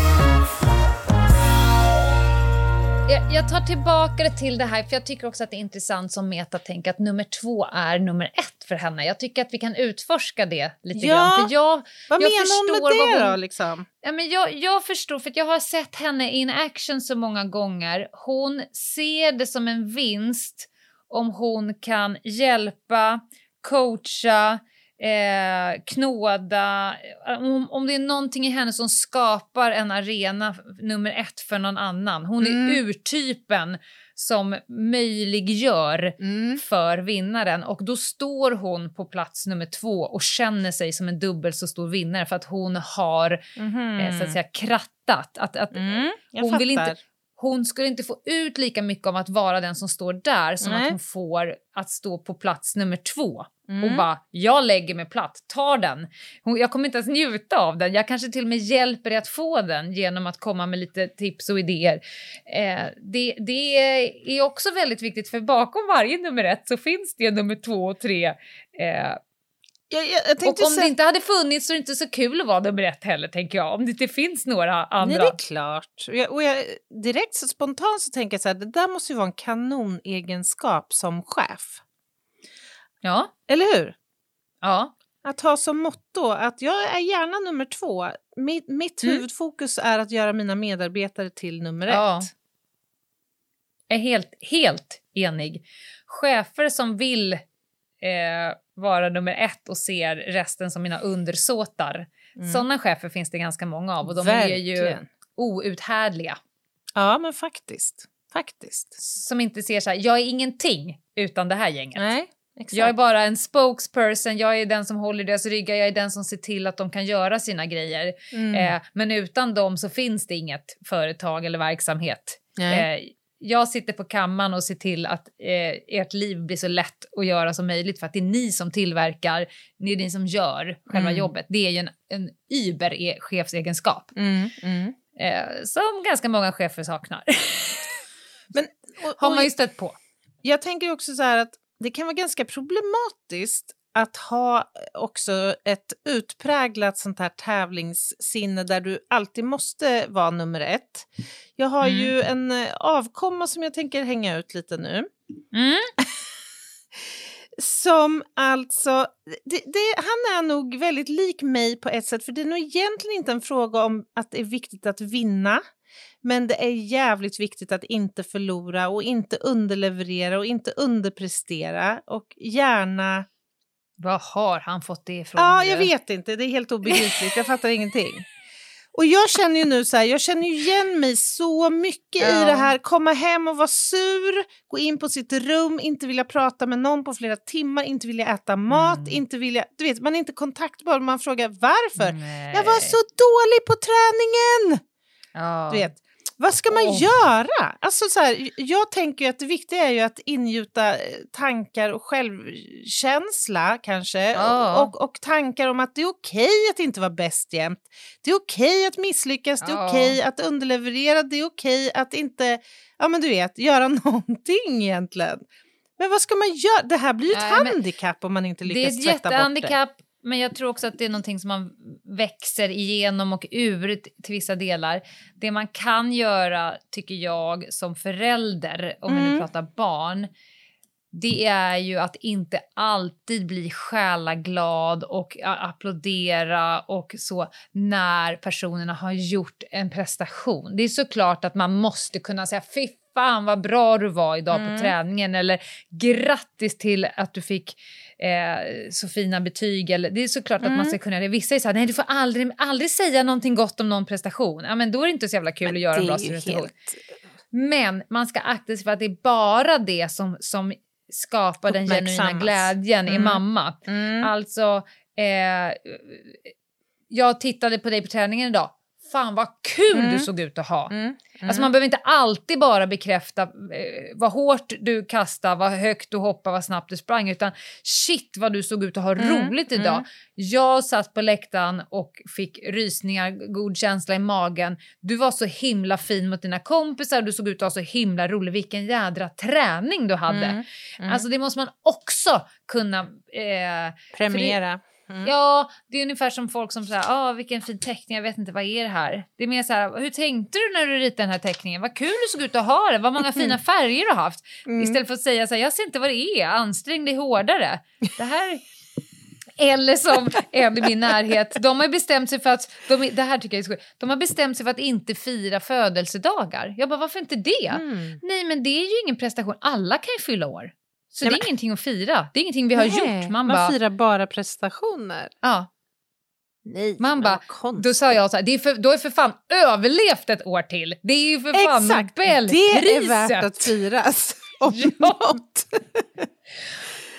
Speaker 2: Jag, jag tar tillbaka det till det här, för jag tycker också att det är intressant som metatänk att nummer två är nummer ett för henne. Jag tycker att vi kan utforska det lite
Speaker 1: Ja,
Speaker 2: grann. För jag,
Speaker 1: Vad
Speaker 2: jag
Speaker 1: menar hon med
Speaker 2: förstår
Speaker 1: det
Speaker 2: hon-
Speaker 1: då? Liksom?
Speaker 2: Ja, men jag, jag förstår, för jag har sett henne in action så många gånger. Hon ser det som en vinst om hon kan hjälpa, coacha, eh, knåda. Om, om det är någonting i henne som skapar en arena nummer ett för någon annan. Hon är
Speaker 1: Mm.
Speaker 2: urtypen som möjliggör
Speaker 1: Mm.
Speaker 2: för vinnaren och då står hon på plats nummer två och känner sig som en dubbelt så stor vinnare för att hon har eh, så att säga krattat. Att, att
Speaker 1: Mm,
Speaker 2: hon, vill
Speaker 1: fattar.
Speaker 2: inte, hon skulle inte få ut lika mycket om att vara den som står där som
Speaker 1: Nej.
Speaker 2: att hon får att stå på plats nummer två.
Speaker 1: Mm.
Speaker 2: Och bara, jag lägger mig platt, tar den. Hon, jag kommer inte ens njuta av den. Jag kanske till och med hjälper dig att få den genom att komma med lite tips och idéer. Eh, det, det är också väldigt viktigt för bakom varje nummer ett så finns det nummer två och tre. Eh,
Speaker 1: Jag, jag,
Speaker 2: och om det inte hade funnits så är det inte så kul att vara nummer ett heller tänker jag. Om det inte finns några andra.
Speaker 1: Nej, det är klart. Och jag, och jag, direkt så spontant så tänker jag så här, det där måste ju vara en kanonegenskap som chef.
Speaker 2: Ja.
Speaker 1: Eller hur?
Speaker 2: Ja.
Speaker 1: Att ha som motto att jag är gärna nummer två. Mitt, mitt
Speaker 2: Mm.
Speaker 1: huvudfokus är att göra mina medarbetare till nummer
Speaker 2: Ja.
Speaker 1: ett.
Speaker 2: är helt, helt enig. Chefer som vill eh, vara nummer ett och ser resten som mina undersåtar.
Speaker 1: Mm.
Speaker 2: Sådana chefer finns det ganska många av och de är ju
Speaker 1: Verkligen.
Speaker 2: outhärdliga.
Speaker 1: Ja, men faktiskt. Faktiskt.
Speaker 2: Som inte ser så här, jag är ingenting utan det här gänget.
Speaker 1: Nej, exakt.
Speaker 2: Jag är bara en spokesperson, jag är den som håller deras ryggar, jag är den som ser till att de kan göra sina grejer.
Speaker 1: Mm.
Speaker 2: Eh, men utan dem så finns det inget företag eller verksamhet. Eh, jag sitter på kammaren och ser till att eh, ert liv blir så lätt att göra som möjligt för att det är ni som tillverkar, det är ni som gör själva
Speaker 1: Mm.
Speaker 2: jobbet. Det är ju en, en über-chefsegenskap.
Speaker 1: Mm, mm.
Speaker 2: Eh, som ganska många chefer saknar.
Speaker 1: Men, och, <laughs>
Speaker 2: Har
Speaker 1: och
Speaker 2: man ju stött på.
Speaker 1: Jag tänker också så här att det kan vara ganska problematiskt att ha också ett utpräglat sånt här tävlingssinne där du alltid måste vara nummer ett. Jag har
Speaker 2: Mm.
Speaker 1: ju en eh, avkomma som jag tänker hänga ut lite nu.
Speaker 2: Mm. <laughs>
Speaker 1: Som alltså, det, det, han är nog väldigt lik mig på ett sätt för det är nog egentligen inte en fråga om att det är viktigt att vinna. Men det är jävligt viktigt att inte förlora och inte underleverera och inte underprestera och gärna...
Speaker 2: Var har han fått det ifrån?
Speaker 1: Ja, jag vet inte. Det är helt obegripligt. Jag fattar ingenting. Och jag känner ju nu så här, jag känner igen mig så mycket i
Speaker 2: Ja.
Speaker 1: det här. Komma hem och vara sur, gå in på sitt rum, inte vilja prata med någon på flera timmar, inte vilja äta mat,
Speaker 2: Mm.
Speaker 1: inte vilja... Du vet, man är inte kontaktbar. Man frågar varför.
Speaker 2: Nej.
Speaker 1: Jag var så dålig på träningen!
Speaker 2: Ja.
Speaker 1: Du vet, vad ska man
Speaker 2: Åh.
Speaker 1: göra? Alltså så här, jag tänker att det viktiga är ju att ingjuta eh, tankar och självkänsla kanske.
Speaker 2: Ja.
Speaker 1: Och, och tankar om att det är okej att inte vara bäst jämt. Det är okej att misslyckas, det är okej att underleverera, det är okej att inte, ja men du vet, göra <laughs> någonting egentligen. Men vad ska man göra? Det här blir ju ett
Speaker 2: Nej,
Speaker 1: handikapp om man inte
Speaker 2: Det är
Speaker 1: lyckas
Speaker 2: ett
Speaker 1: tvätta bort det.
Speaker 2: jättehandikapp, men jag tror också att det är någonting som man växer igenom och ur till vissa delar. Det man kan göra, tycker jag, som förälder, om vi nu
Speaker 1: Mm.
Speaker 2: pratar barn, det är ju att inte alltid bli själaglad och applådera och så när personerna har gjort en prestation. Det är såklart att man måste kunna säga fy fan vad bra du var idag
Speaker 1: Mm.
Speaker 2: på träningen eller grattis till att du fick eh, så fina betyg. Eller, det är såklart att man
Speaker 1: Mm.
Speaker 2: ska kunna det. Vissa är så här, nej du får aldrig, aldrig säga någonting gott om någon prestation. Ja, men då är det inte så jävla kul att göra en bra prestation.
Speaker 1: helt...
Speaker 2: Men man ska akta sig för att det är bara det som, som skapar den genuina glädjen i
Speaker 1: Mm.
Speaker 2: mamma.
Speaker 1: Mm.
Speaker 2: Alltså, eh, jag tittade på dig på träningen idag. Fan vad kul
Speaker 1: Mm.
Speaker 2: du såg ut att ha.
Speaker 1: Mm.
Speaker 2: Alltså man behöver inte alltid bara bekräfta eh, vad hårt du kastade, vad högt du hoppade, vad snabbt du sprang. Utan shit vad du såg ut att ha
Speaker 1: Mm.
Speaker 2: roligt idag.
Speaker 1: Mm.
Speaker 2: Jag satt på läktaren och fick rysningar, god känsla i magen. Du var så himla fin mot dina kompisar, du såg ut att ha så himla rolig. Vilken jädra träning du hade.
Speaker 1: Mm. Mm.
Speaker 2: Alltså det måste man också kunna... Eh,
Speaker 1: Premiera. Mm.
Speaker 2: Ja, det är ungefär som folk som säger ah, vilken fin teckning, jag vet inte vad är det här? Det är mer så här, hur tänkte du när du ritade den här teckningen? Vad kul du såg ut att ha det, vad många fina färger du har haft.
Speaker 1: Mm.
Speaker 2: Istället för att säga så här, jag ser inte vad det är, ansträng dig hårdare. Det här... <laughs> Eller som en i min närhet, de har bestämt sig för att, de, det här tycker jag är sjukt, de har bestämt sig för att inte fira födelsedagar. Jag bara, varför inte det?
Speaker 1: Mm.
Speaker 2: Nej men det är ju ingen prestation, alla kan ju fylla år. Så
Speaker 1: Nej,
Speaker 2: det är
Speaker 1: men-
Speaker 2: ingenting att fira, det är ingenting vi har
Speaker 1: Nej,
Speaker 2: gjort. Man,
Speaker 1: man
Speaker 2: bara,
Speaker 1: firar bara prestationer.
Speaker 2: ja.
Speaker 1: Nej,
Speaker 2: Man bara. Då sa jag så här, det är för, då jag för fan överlevt ett år till. Det är ju för fan
Speaker 1: Exakt, det
Speaker 2: Nobelpriset.
Speaker 1: är värt att firas. Om <laughs>
Speaker 2: Ja.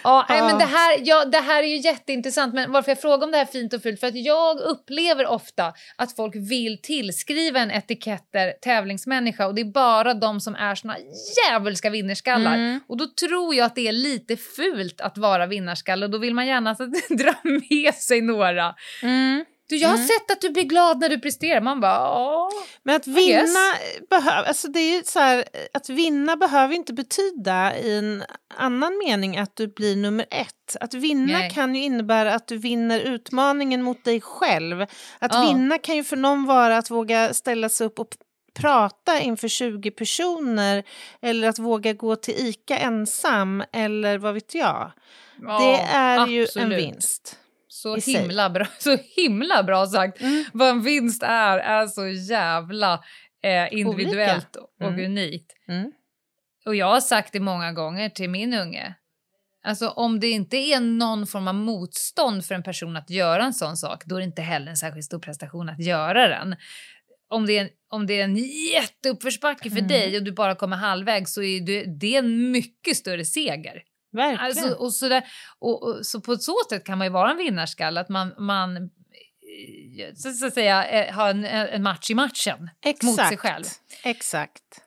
Speaker 2: Ja, nej, men det, här, ja, det här är ju jätteintressant, men varför jag frågar om det här fint och fult, för att jag upplever ofta att folk vill tillskriva en etiketter tävlingsmänniska och det är bara de som är såna djävulska vinnarskallar.
Speaker 1: Mm.
Speaker 2: Och då tror jag att det är lite fult att vara vinnarskalle och då vill man gärna så, <laughs> dra med sig några.
Speaker 1: Mm.
Speaker 2: Du, jag har
Speaker 1: Mm.
Speaker 2: sett att du blir glad när du presterar. Man bara.
Speaker 1: Men att vinna, behöv, alltså det är så här, att vinna behöver inte betyda i en annan mening att du blir nummer ett. Att vinna
Speaker 2: Nej.
Speaker 1: kan ju innebära att du vinner utmaningen mot dig själv. Att
Speaker 2: Ja.
Speaker 1: vinna kan ju för någon vara att våga ställa sig upp och prata inför 20 personer eller att våga gå till ICA ensam eller vad vet jag.
Speaker 2: Ja,
Speaker 1: det är ju en
Speaker 2: absolut.
Speaker 1: vinst.
Speaker 2: Så himla, bra, <laughs> så himla bra sagt.
Speaker 1: Mm.
Speaker 2: Vad en vinst är, är så jävla eh, individuellt och
Speaker 1: Mm.
Speaker 2: unikt.
Speaker 1: Mm.
Speaker 2: Och jag har sagt det många gånger till min unge. Alltså om det inte är någon form av motstånd för en person att göra en sån sak, då är det inte heller en särskilt stor prestation att göra den. Om det är en, om det är en jätteuppförsbacke för
Speaker 1: Mm.
Speaker 2: dig och du bara kommer halvvägs så är det, det är en mycket större seger.
Speaker 1: Verkligen.
Speaker 2: Alltså, och så, där, och, och, så på så sätt kan man ju vara en vinnarskalle, att man, man eh, så, så att säga, eh, har en, en match i matchen mot sig själv.
Speaker 1: Exakt.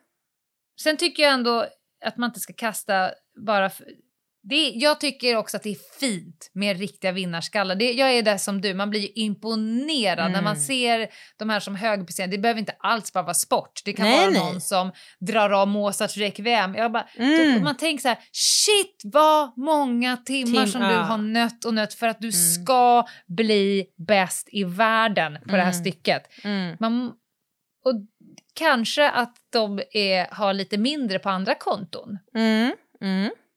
Speaker 2: Sen tycker jag ändå att man inte ska kasta bara... Det, jag tycker också att det är fint med riktiga vinnarskallar. Det, jag är där som du, man blir imponerad
Speaker 1: Mm.
Speaker 2: när man ser de här som högpresterande. Det behöver inte alls bara vara sport. Det kan
Speaker 1: Nej,
Speaker 2: vara
Speaker 1: nej.
Speaker 2: någon som drar av Mozarts Requiem. Jag bara,
Speaker 1: Mm.
Speaker 2: då, man tänker så här, shit vad många timmar
Speaker 1: Tim-
Speaker 2: som du
Speaker 1: ja.
Speaker 2: har nött och nött för att du ska bli bäst i världen på det här
Speaker 1: Mm.
Speaker 2: stycket.
Speaker 1: Mm.
Speaker 2: Man, och kanske att de är, har lite mindre på andra konton.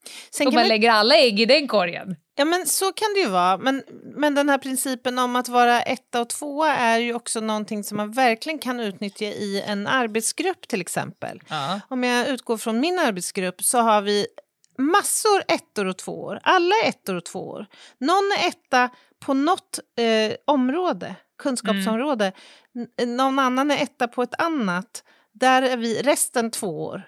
Speaker 1: Mm. Mm. Sen
Speaker 2: och man
Speaker 1: man-
Speaker 2: lägger alla ägg i den korgen.
Speaker 1: Ja, men så kan det ju vara. Men, men den här principen om att vara etta och tvåa är ju också någonting som man verkligen kan utnyttja i en arbetsgrupp till exempel.
Speaker 2: Ja.
Speaker 1: Om jag utgår från min arbetsgrupp så har vi massor ettor och tvåor. Alla är ettor och tvåor. Någon är etta på något eh, område, kunskapsområde. N- någon annan är etta på ett annat. Där är vi resten tvåor.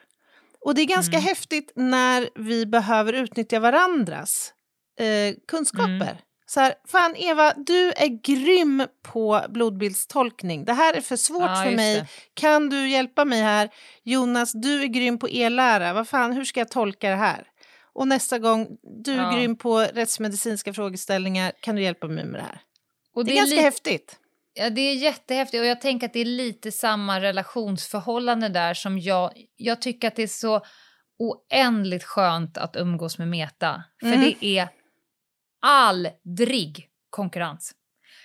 Speaker 1: Och det är ganska
Speaker 2: Mm.
Speaker 1: häftigt när vi behöver utnyttja varandras eh, kunskaper.
Speaker 2: Mm.
Speaker 1: Så här, fan Eva, du är grym på blodbildstolkning. Det här är för svårt
Speaker 2: Ja,
Speaker 1: för mig.
Speaker 2: det.
Speaker 1: Kan du hjälpa mig här? Jonas, du är grym på e-lära. Vad fan, hur ska jag tolka det här? Och nästa gång, du är
Speaker 2: Ja.
Speaker 1: grym på rättsmedicinska frågeställningar. Kan du hjälpa mig med det här?
Speaker 2: Och
Speaker 1: det är ganska
Speaker 2: li-
Speaker 1: häftigt.
Speaker 2: Ja, det är jättehäftigt och jag tänker att det är lite samma relationsförhållande där som jag... Jag tycker att det är så oändligt skönt att umgås med Meta. För
Speaker 1: Mm.
Speaker 2: det är aldrig konkurrens.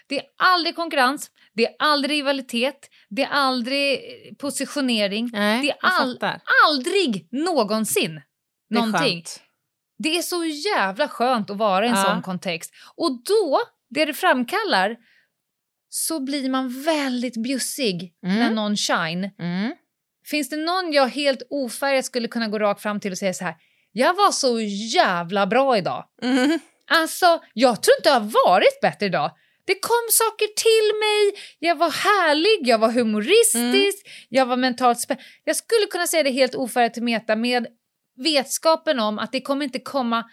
Speaker 2: Det är aldrig konkurrens, det är aldrig rivalitet, det är aldrig positionering.
Speaker 1: Nej,
Speaker 2: det är all, aldrig någonsin
Speaker 1: Det är
Speaker 2: någonting.
Speaker 1: skönt.
Speaker 2: Det är så jävla skönt att vara i en
Speaker 1: Ja.
Speaker 2: sån kontext. Och då, det det framkallar, så blir man väldigt bjussig
Speaker 1: Mm.
Speaker 2: när någon shine.
Speaker 1: Mm.
Speaker 2: Finns det någon jag helt ofärgat skulle kunna gå rakt fram till och säga så här, jag var så jävla bra idag.
Speaker 1: Mm.
Speaker 2: Alltså, jag tror inte jag har varit bättre idag. Det kom saker till mig, jag var härlig, jag var humoristisk, jag var mentalt spä- Jag skulle kunna säga det helt ofärgat till Meta med vetskapen om att det kommer inte komma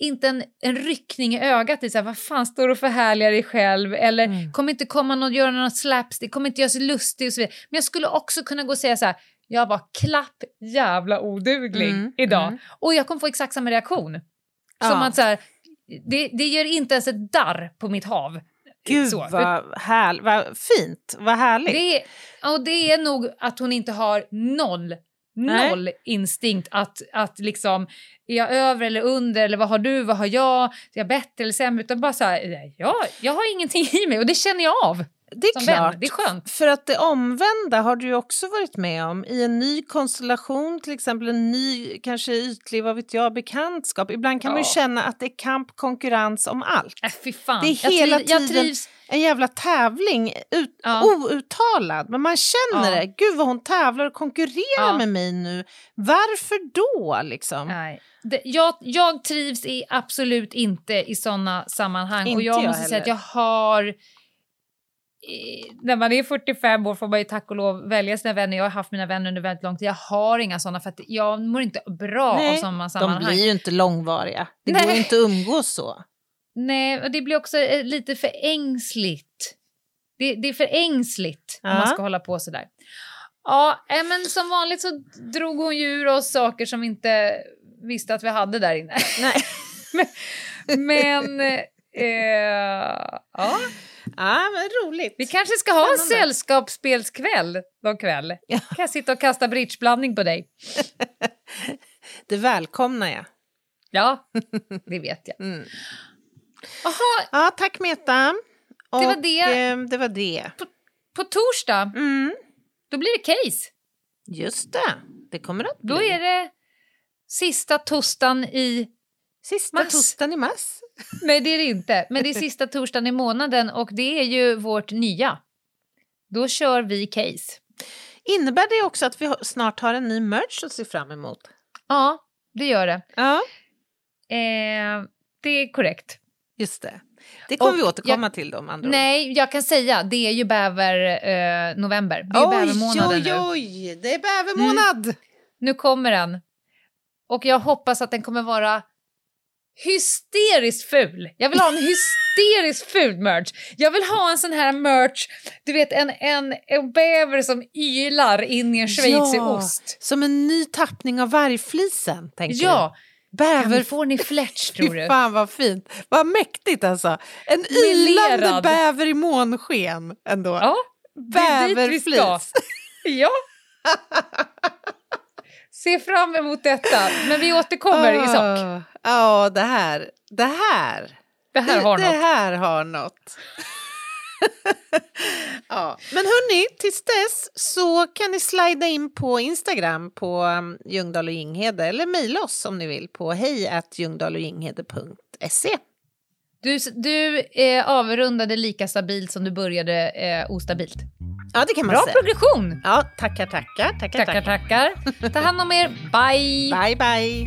Speaker 2: inte en, en ryckning i ögat i så här, vad fan står du och förhärligar dig själv eller
Speaker 1: Mm.
Speaker 2: kommer inte komma någon göra någon slaps, det kommer inte göra sig lustig och så vidare. Men jag skulle också kunna gå och säga så här, jag var klapp jävla oduglig
Speaker 1: Mm,
Speaker 2: idag
Speaker 1: mm.
Speaker 2: och jag kommer få exakt samma reaktion.
Speaker 1: Ja.
Speaker 2: Som att så här, det, det gör inte ens ett darr på mitt hav.
Speaker 1: Gud
Speaker 2: Så.
Speaker 1: vad, härl- vad fint, vad härligt.
Speaker 2: Det och det är nog att hon inte har noll,
Speaker 1: Nej.
Speaker 2: noll instinkt att, att liksom, är jag över eller under eller vad har du, vad har jag, är jag bättre eller sämre? Utan bara så här, jag, jag har ingenting i mig och det känner jag av.
Speaker 1: Det är
Speaker 2: som
Speaker 1: klart.
Speaker 2: vän. Det är skönt.
Speaker 1: För att det omvända har du ju också varit med om i en ny konstellation, till exempel en ny, kanske ytlig, vad vet jag, bekantskap. Ibland kan man ju
Speaker 2: Ja.
Speaker 1: känna att det är kamp, konkurrens om allt.
Speaker 2: Äh, fy fan.
Speaker 1: Det är hela
Speaker 2: jag,
Speaker 1: tiden
Speaker 2: trivs.
Speaker 1: en jävla tävling, ut,
Speaker 2: Ja.
Speaker 1: outtalad. Men man känner
Speaker 2: Ja.
Speaker 1: det. Gud vad hon tävlar och konkurrerar
Speaker 2: Ja.
Speaker 1: med mig nu. Varför då liksom?
Speaker 2: Nej. Det, jag, jag trivs i absolut inte i såna sammanhang. och
Speaker 1: Inte
Speaker 2: jag
Speaker 1: jag
Speaker 2: måste säga att jag
Speaker 1: heller.
Speaker 2: har... När man är 45 år får man ju tack och lov välja sina vänner. Jag har haft mina vänner under väldigt lång tid. Jag har inga såna för att jag mår inte bra av
Speaker 1: Nej,
Speaker 2: sådana
Speaker 1: de
Speaker 2: sammanhang.
Speaker 1: blir ju inte långvariga. Det går
Speaker 2: Nej.
Speaker 1: ju inte att umgås så.
Speaker 2: Nej, och det blir också eh, lite för ängsligt. Det, det är för ängsligt om
Speaker 1: Ja.
Speaker 2: man ska hålla på sådär. Ja, eh, men som vanligt så drog hon ju ur oss saker som vi inte visste att vi hade där inne.
Speaker 1: Nej.
Speaker 2: men, <laughs> men eh, ja,
Speaker 1: Ja, men roligt.
Speaker 2: vi kanske ska ha en sällskapsspelskväll någon kväll.
Speaker 1: Ja.
Speaker 2: Kan jag sitta och kasta bridgeblandning på dig? <laughs>
Speaker 1: Det välkomnar jag.
Speaker 2: Ja, <laughs> det vet jag.
Speaker 1: Mm.
Speaker 2: Jaha,
Speaker 1: Ja, tack Meta.
Speaker 2: Det var
Speaker 1: Och,
Speaker 2: det.
Speaker 1: eh, det var det.
Speaker 2: på torsdag,
Speaker 1: Mm.
Speaker 2: då blir det case.
Speaker 1: Just det, det kommer att bli.
Speaker 2: Då är det sista torsdagen i...
Speaker 1: Sista
Speaker 2: Mass.
Speaker 1: torsdagen i mass. <laughs>
Speaker 2: Nej, det är det inte. Men det är sista torsdagen i månaden och det är ju vårt nya. Då kör vi case.
Speaker 1: Innebär det också att vi snart har en ny merch att se fram emot?
Speaker 2: Ja, det gör det.
Speaker 1: Ja,
Speaker 2: Eh, det är korrekt.
Speaker 1: just det. Det kommer
Speaker 2: Och
Speaker 1: vi återkomma till då andra.
Speaker 2: Nej, jag kan säga, det är ju bäver eh, november. Det är
Speaker 1: Oj,
Speaker 2: bävermånaden
Speaker 1: oj,
Speaker 2: nu. Mm.
Speaker 1: oj, det är bävermånad!
Speaker 2: Nu kommer den. Och jag hoppas att den kommer vara hysteriskt ful. Jag vill ha en hysteriskt ful merch. Jag vill ha en sån här merch, du vet en, en, en bäver som ylar in i en schweizig
Speaker 1: Ja,
Speaker 2: ost.
Speaker 1: Som en ny tappning av vargflisen, tänker
Speaker 2: Ja,
Speaker 1: Bäver...
Speaker 2: Kan vi få en i Fletch <laughs> tror du?
Speaker 1: Fan vad fint. Vad mäktigt alltså. En ylande bäver i månsken ändå.
Speaker 2: Ja.
Speaker 1: Bäverflis.
Speaker 2: Ja. <laughs> Se fram emot detta, men vi återkommer i sak.
Speaker 1: Ah, Ja, det här. Det här.
Speaker 2: Det här har
Speaker 1: det,
Speaker 2: något.
Speaker 1: Det här har något. <laughs> ja. Men hörni, tills dess så kan ni slida in på Instagram på um, Ljungdahl och Ginghede eller mejla oss om ni vill på hejatljungdahlochginghede.se.
Speaker 2: Du, du eh, avrundade lika stabilt som du började eh, ostabilt.
Speaker 1: Ja, det kan man
Speaker 2: Bra
Speaker 1: säga.
Speaker 2: progression!
Speaker 1: Ja, tackar, tackar. Tackar,
Speaker 2: Tackar, tackar. Ta hand om er. <laughs> Bye!
Speaker 1: Bye, bye.